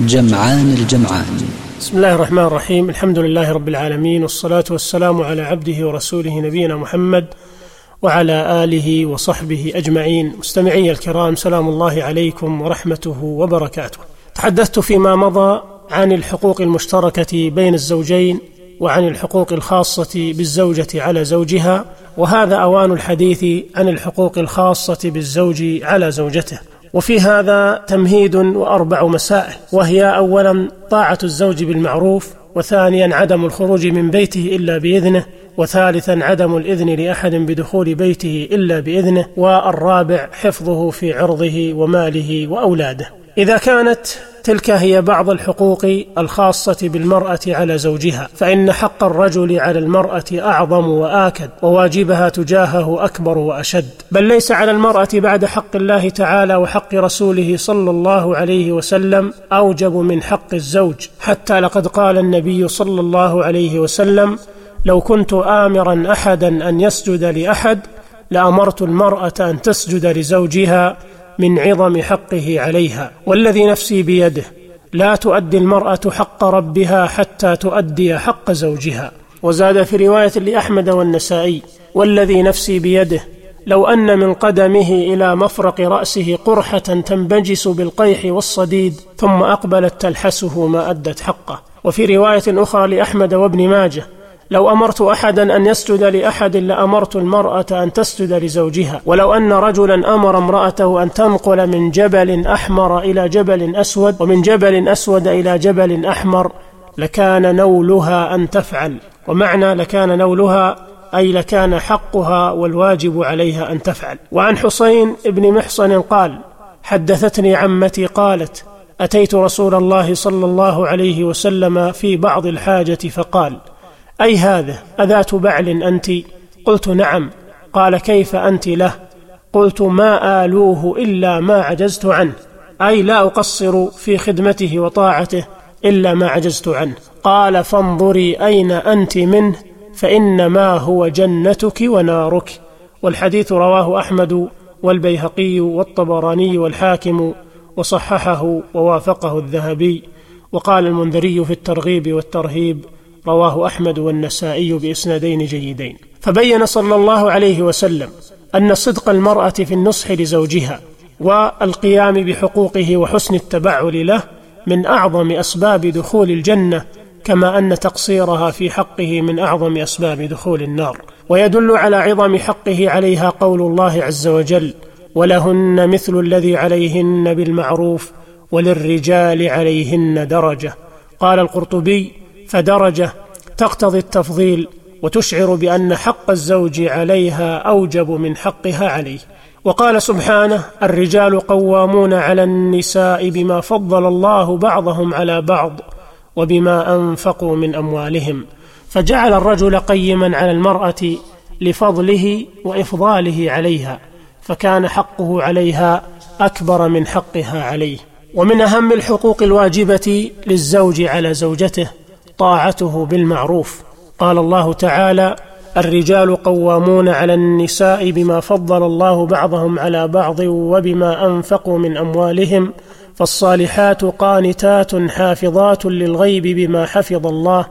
جمعان الجمعان. بسم الله الرحمن الرحيم. الحمد لله رب العالمين والصلاة والسلام على عبده ورسوله نبينا محمد وعلى آله وصحبه أجمعين. مستمعي الكرام سلام الله عليكم ورحمته وبركاته. تحدثت فيما مضى عن الحقوق المشتركة بين الزوجين وعن الحقوق الخاصة بالزوجة على زوجها وهذا أوان الحديث عن الحقوق الخاصة بالزوج على زوجته. وفي هذا تمهيد وأربع مسائل وهي اولا طاعة الزوج بالمعروف وثانيا عدم الخروج من بيته إلا بإذنه وثالثا عدم الإذن لأحد بدخول بيته إلا بإذنه والرابع حفظه في عرضه وماله وأولاده. إذا كانت تلك هي بعض الحقوق الخاصة بالمرأة على زوجها، فإن حق الرجل على المرأة أعظم وآكد، وواجبها تجاهه أكبر وأشد، بل ليس على المرأة بعد حق الله تعالى وحق رسوله صلى الله عليه وسلم أوجب من حق الزوج، حتى لقد قال النبي صلى الله عليه وسلم: لو كنت آمرا أحدا أن يسجد لأحد لأمرت المرأة أن تسجد لزوجها من عظم حقه عليها والذي نفسي بيده. لا تؤدي المرأة حق ربها حتى تؤدي حق زوجها. وزاد في رواية لأحمد والنسائي والذي نفسي بيده. لو أن من قدمه إلى مفرق رأسه قرحة تنبجس بالقيح والصديد ثم أقبلت تلحسه ما أدت حقه. وفي رواية أخرى لأحمد وابن ماجه لو أمرت أحدا أن يسجد لأحد لأمرت المرأة أن تسجد لزوجها. ولو أن رجلا أمر امرأته أن تنقل من جبل أحمر إلى جبل أسود ومن جبل أسود إلى جبل أحمر لكان نولها أن تفعل. ومعنى لكان نولها أي لكان حقها والواجب عليها أن تفعل. وعن حسين بن محصن قال حدثتني عمتي قالت أتيت رسول الله صلى الله عليه وسلم في بعض الحاجة فقال أي هذا؟ أذات بعل أنت؟ قلت نعم. قال كيف أنت له؟ قلت ما آلوه إلا ما عجزت عنه. أي لا أقصر في خدمته وطاعته إلا ما عجزت عنه. قال فانظري أين أنت منه فإنما هو جنتك ونارك. والحديث رواه أحمد والبيهقي والطبراني والحاكم وصححه ووافقه الذهبي. وقال المنذري في الترغيب والترهيب رواه أحمد والنسائي بإسنادين جيدين. فبين صلى الله عليه وسلم أن صدق المرأة في النصح لزوجها والقيام بحقوقه وحسن التبعل له من أعظم أسباب دخول الجنة كما أن تقصيرها في حقه من أعظم أسباب دخول النار. ويدل على عظم حقه عليها قول الله عز وجل ولهن مثل الذي عليهن بالمعروف وللرجال عليهن درجة قال القرطبي فدرجة تقتضي التفضيل وتشعر بأن حق الزوج عليها أوجب من حقها عليه. وقال سبحانه الرجال قوامون على النساء بما فضل الله بعضهم على بعض وبما أنفقوا من أموالهم. فجعل الرجل قيما على المرأة لفضله وإفضاله عليها فكان حقه عليها أكبر من حقها عليه. ومن أهم الحقوق الواجبة للزوج على زوجته طاعته بالمعروف. قال الله تعالى الرجال قوامون على النساء بما فضل الله بعضهم على بعض وبما أنفقوا من أموالهم فالصالحات قانتات حافظات للغيب بما حفظ الله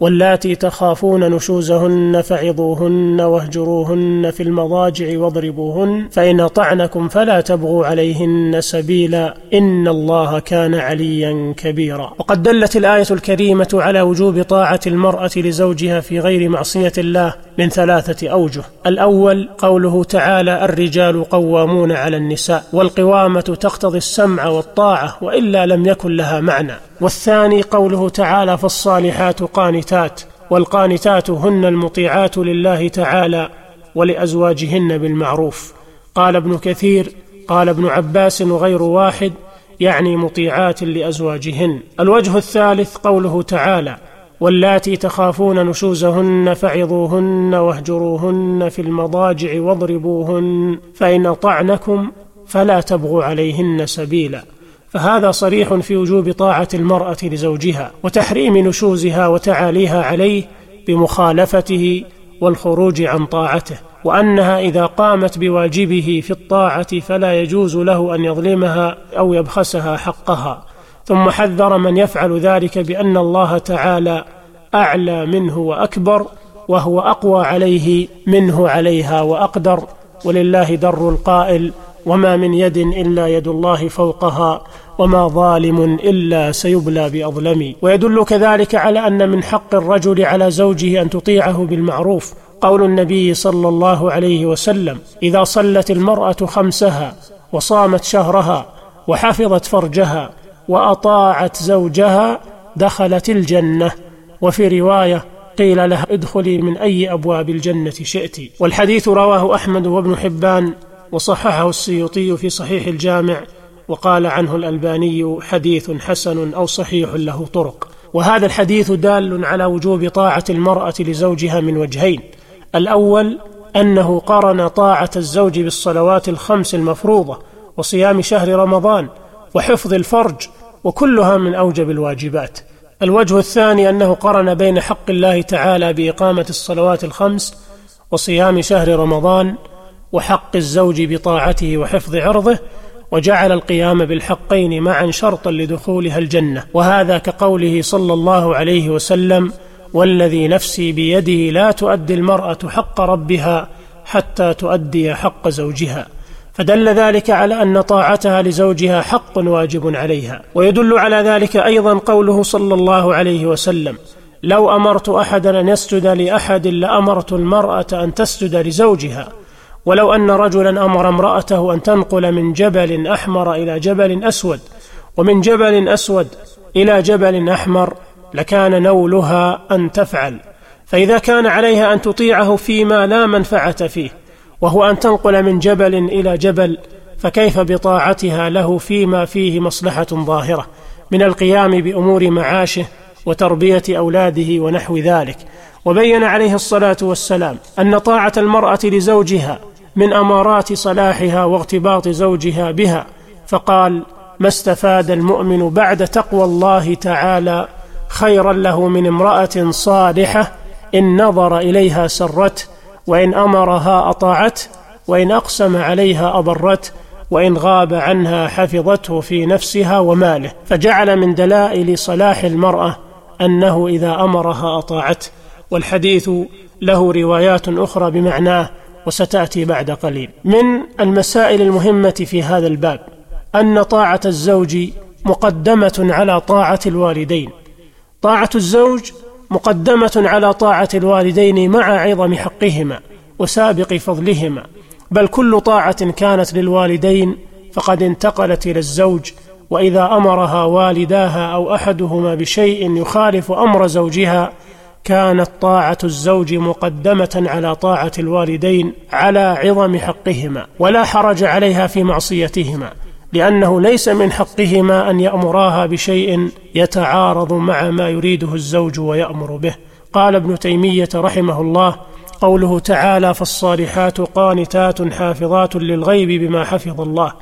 واللاتي تخافون نشوزهن فعظوهن واهجروهن في المضاجع واضربوهن فإن أطعنكم فلا تبغوا عليهن سبيلا إن الله كان عليا كبيرا. وقد دلت الآية الكريمة على وجوب طاعة المرأة لزوجها في غير معصية الله من ثلاثة أوجه. الأول قوله تعالى الرجال قوامون على النساء والقوامة تقتضي السمع والطاعة وإلا لم يكن لها معنى. والثاني قوله تعالى فالصالحات قانتات والقانتات هن المطيعات لله تعالى ولأزواجهن بالمعروف. قال ابن كثير قال ابن عباس وغير واحد يعني مطيعات لأزواجهن. الوجه الثالث قوله تعالى واللاتي تخافون نشوزهن فعظوهن واهجروهن في المضاجع واضربوهن فإن اطعنكم فلا تبغوا عليهن سبيلا. فهذا صريح في وجوب طاعة المرأة لزوجها وتحريم نشوزها وتعاليها عليه بمخالفته والخروج عن طاعته وأنها إذا قامت بواجبه في الطاعة فلا يجوز له أن يظلمها أو يبخسها حقها. ثم حذر من يفعل ذلك بأن الله تعالى أعلى منه وأكبر وهو أقوى عليه منه عليها وأقدر ولله در القائل وما من يد إلا يد الله فوقها وما ظالم إلا سيبلى بأظلم. ويدل كذلك على أن من حق الرجل على زوجه أن تطيعه بالمعروف. قول النبي صلى الله عليه وسلم إذا صلت المرأة خمسها وصامت شهرها وحفظت فرجها وأطاعت زوجها دخلت الجنة. وفي رواية قيل لها ادخلي من أي أبواب الجنة شئت. والحديث رواه أحمد وابن حبان وصححه السيوطي في صحيح الجامع وقال عنه الألباني حديث حسن أو صحيح له طرق. وهذا الحديث دال على وجوب طاعة المرأة لزوجها من وجهين. الأول أنه قارن طاعة الزوج بالصلوات الخمس المفروضة وصيام شهر رمضان وحفظ الفرج وكلها من أوجب الواجبات. الوجه الثاني أنه قرن بين حق الله تعالى بإقامة الصلوات الخمس وصيام شهر رمضان وحق الزوج بطاعته وحفظ عرضه وجعل القيام بالحقين معا شرطا لدخولها الجنة. وهذا كقوله صلى الله عليه وسلم والذي نفسي بيده لا تؤدي المرأة حق ربها حتى تؤدي حق زوجها فدل ذلك على أن طاعتها لزوجها حق واجب عليها. ويدل على ذلك أيضا قوله صلى الله عليه وسلم لو أمرت احدا أن يسجد لأحد لأمرت المرأة أن تسجد لزوجها. ولو أن رجلا أمر امرأته أن تنقل من جبل أحمر إلى جبل أسود ومن جبل أسود إلى جبل أحمر لكان نولها أن تفعل. فإذا كان عليها أن تطيعه فيما لا منفعة فيه وهو أن تنقل من جبل إلى جبل فكيف بطاعتها له فيما فيه مصلحة ظاهرة من القيام بأمور معاشه وتربية أولاده ونحو ذلك. وبين عليه الصلاة والسلام أن طاعة المرأة لزوجها من أمارات صلاحها واغتباط زوجها بها فقال ما استفاد المؤمن بعد تقوى الله تعالى خيرا له من امرأة صالحة إن نظر إليها سرته وإن أمرها أطاعته وإن أقسم عليها اضرته وإن غاب عنها حفظته في نفسها وماله. فجعل من دلائل صلاح المرأة أنه إذا أمرها أطاعته. والحديث له روايات أخرى بمعناه وستأتي بعد قليل. من المسائل المهمة في هذا الباب أن طاعة الزوج مقدمة على طاعة الوالدين. طاعة الزوج مقدمة على طاعة الوالدين مع عظم حقهما وسابق فضلهما بل كل طاعة كانت للوالدين فقد انتقلت إلى الزوج وإذا أمرها والداها أو أحدهما بشيء يخالف أمر زوجها كانت طاعة الزوج مقدمة على طاعة الوالدين على عظم حقهما ولا حرج عليها في معصيتهما. لأنه ليس من حقهما أن يأمراها بشيء يتعارض مع ما يريده الزوج ويأمر به. قال ابن تيمية رحمه الله قوله تعالى فالصالحات قانتات حافظات للغيب بما حفظ الله.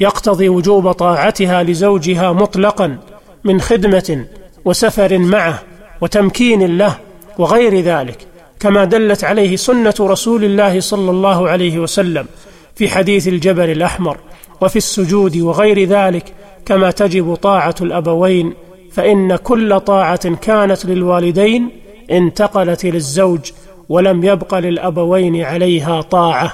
يقتضي وجوب طاعتها لزوجها مطلقا من خدمة وسفر معه وتمكين له وغير ذلك كما دلت عليه سنة رسول الله صلى الله عليه وسلم في حديث الجبل الأحمر. وفي السجود وغير ذلك كما تجب طاعة الأبوين فإن كل طاعة كانت للوالدين انتقلت إلى الزوج ولم يبق للأبوين عليها طاعة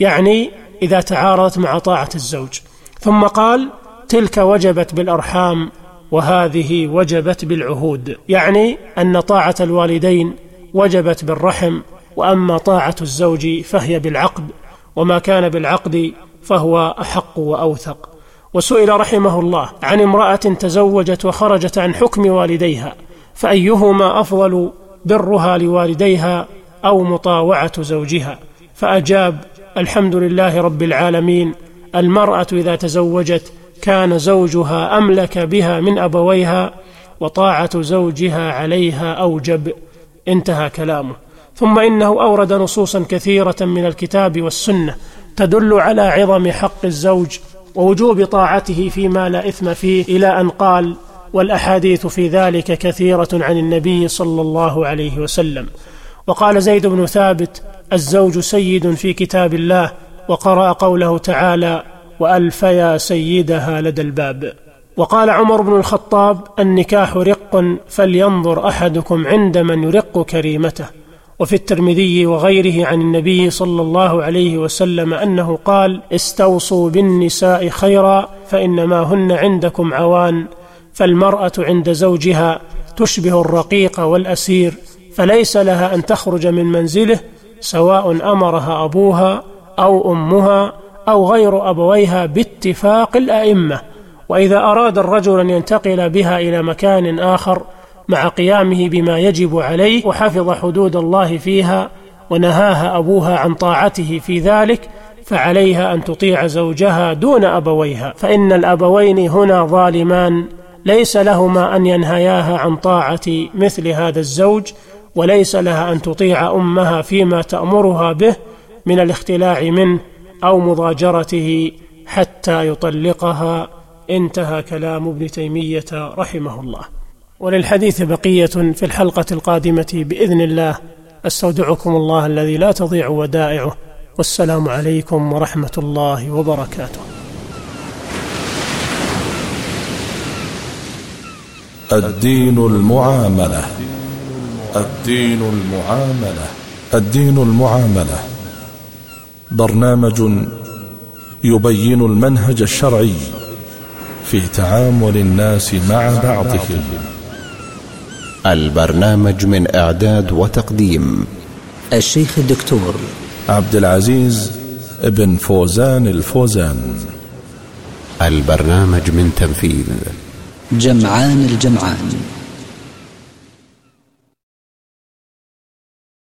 يعني إذا تعارضت مع طاعة الزوج. ثم قال تلك وجبت بالأرحام وهذه وجبت بالعهود يعني أن طاعة الوالدين وجبت بالرحم وأما طاعة الزوج فهي بالعقد وما كان بالعقد فهو أحق وأوثق. وسئل رحمه الله عن امرأة تزوجت وخرجت عن حكم والديها فأيهما أفضل برها لوالديها أو مطاوعة زوجها؟ فأجاب الحمد لله رب العالمين المرأة إذا تزوجت كان زوجها أملك بها من أبويها وطاعة زوجها عليها أوجب. انتهى كلامه. ثم إنه أورد نصوصا كثيرة من الكتاب والسنة تدل على عظم حق الزوج ووجوب طاعته فيما لا إثم فيه إلى أن قال والأحاديث في ذلك كثيرة عن النبي صلى الله عليه وسلم. وقال زيد بن ثابت الزوج سيد في كتاب الله وقرأ قوله تعالى والفيا سيدها لدى الباب. وقال عمر بن الخطاب النكاح رق فلينظر أحدكم عند من يرق كريمته. وفي الترمذي وغيره عن النبي صلى الله عليه وسلم أنه قال استوصوا بالنساء خيرا فإنما هن عندكم عوان فالمرأة عند زوجها تشبه الرقيق والأسير فليس لها أن تخرج من منزله سواء أمرها أبوها أو أمها أو غير أبويها باتفاق الأئمة وإذا أراد الرجل أن ينتقل بها إلى مكان آخر مع قيامه بما يجب عليه وحفظ حدود الله فيها ونهاها أبوها عن طاعته في ذلك فعليها أن تطيع زوجها دون أبويها. فإن الأبوين هنا ظالمان ليس لهما أن ينهياها عن طاعة مثل هذا الزوج وليس لها أن تطيع أمها فيما تأمرها به من الاختلاع منه أو مضاجرته حتى يطلقها. انتهى كلام ابن تيمية رحمه الله. وللحديث بقية في الحلقة القادمة بإذن الله. أستودعكم الله الذي لا تضيع ودائعه. والسلام عليكم ورحمة الله وبركاته. الدين المعاملة. الدين المعاملة. الدين المعاملة. برنامج يبين المنهج الشرعي في تعامل الناس مع بعضهم. البرنامج من إعداد وتقديم. الشيخ الدكتور عبد العزيز ابن فوزان الفوزان. البرنامج من تنفيذ. جمعان الجمعان.